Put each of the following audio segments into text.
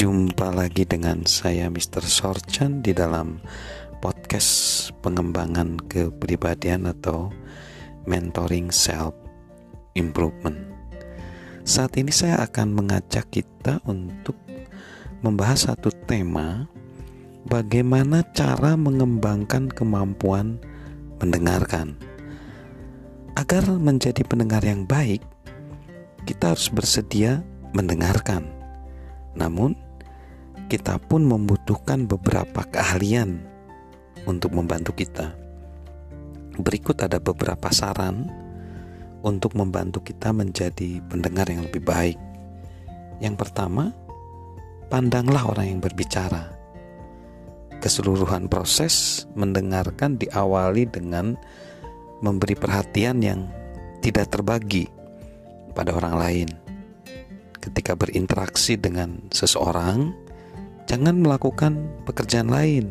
Jumpa lagi dengan saya Mr. Sorchan di dalam podcast pengembangan kepribadian atau mentoring self improvement. Saat ini saya akan mengajak kita untuk membahas satu tema bagaimana cara mengembangkan kemampuan mendengarkan. Agar menjadi pendengar yang baik, kita harus bersedia mendengarkan namun, kita pun membutuhkan beberapa keahlian untuk membantu kita. Berikut ada beberapa saran untuk membantu kita menjadi pendengar yang lebih baik. Yang pertama, pandanglah orang yang berbicara. Keseluruhan proses mendengarkan diawali dengan memberi perhatian yang tidak terbagi pada orang lain ketika berinteraksi dengan seseorang, jangan melakukan pekerjaan lain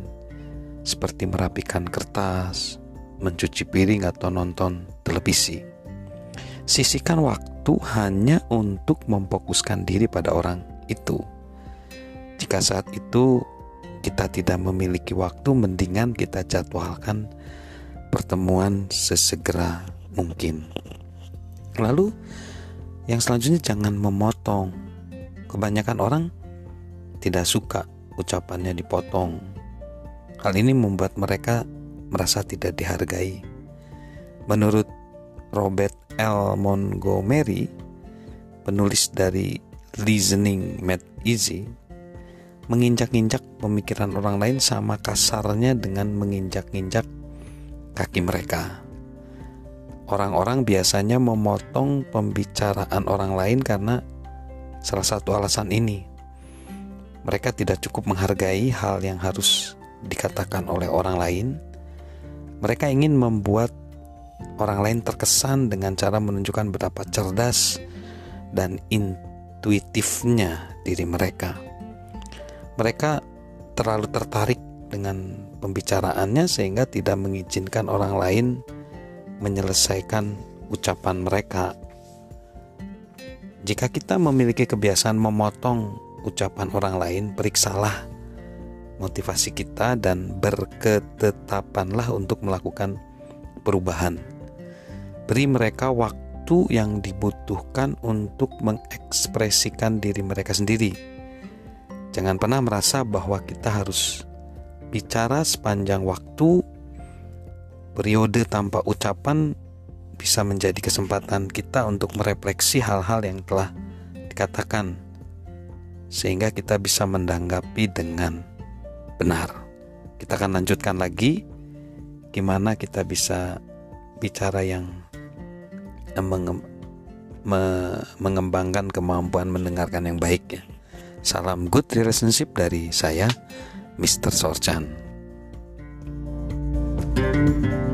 seperti merapikan kertas, mencuci piring, atau nonton televisi. Sisihkan waktu hanya untuk memfokuskan diri pada orang itu. Jika saat itu kita tidak memiliki waktu, mendingan kita jadwalkan pertemuan sesegera mungkin. Lalu, yang selanjutnya jangan memotong. Kebanyakan orang tidak suka ucapannya dipotong. Hal ini membuat mereka merasa tidak dihargai. Menurut Robert L. Montgomery, penulis dari Listening Made Easy, menginjak-injak pemikiran orang lain sama kasarnya dengan menginjak-injak kaki mereka. Orang-orang biasanya memotong pembicaraan orang lain karena salah satu alasan ini. Mereka tidak cukup menghargai hal yang harus dikatakan oleh orang lain. Mereka ingin membuat orang lain terkesan dengan cara menunjukkan betapa cerdas dan intuitifnya diri mereka. Mereka terlalu tertarik dengan pembicaraannya sehingga tidak mengizinkan orang lain menyelesaikan ucapan mereka. Jika kita memiliki kebiasaan memotong ucapan orang lain, periksalah motivasi kita dan berketetapanlah untuk melakukan perubahan. Beri mereka waktu yang dibutuhkan untuk mengekspresikan diri mereka sendiri. Jangan pernah merasa bahwa kita harus bicara sepanjang waktu Periode tanpa ucapan bisa menjadi kesempatan kita untuk merefleksi hal-hal yang telah dikatakan, sehingga kita bisa menanggapi dengan benar. Kita akan lanjutkan lagi, gimana kita bisa bicara yang me mengembangkan kemampuan mendengarkan yang baik ya. Salam good relationship dari saya, Mr. Sorchan. thank you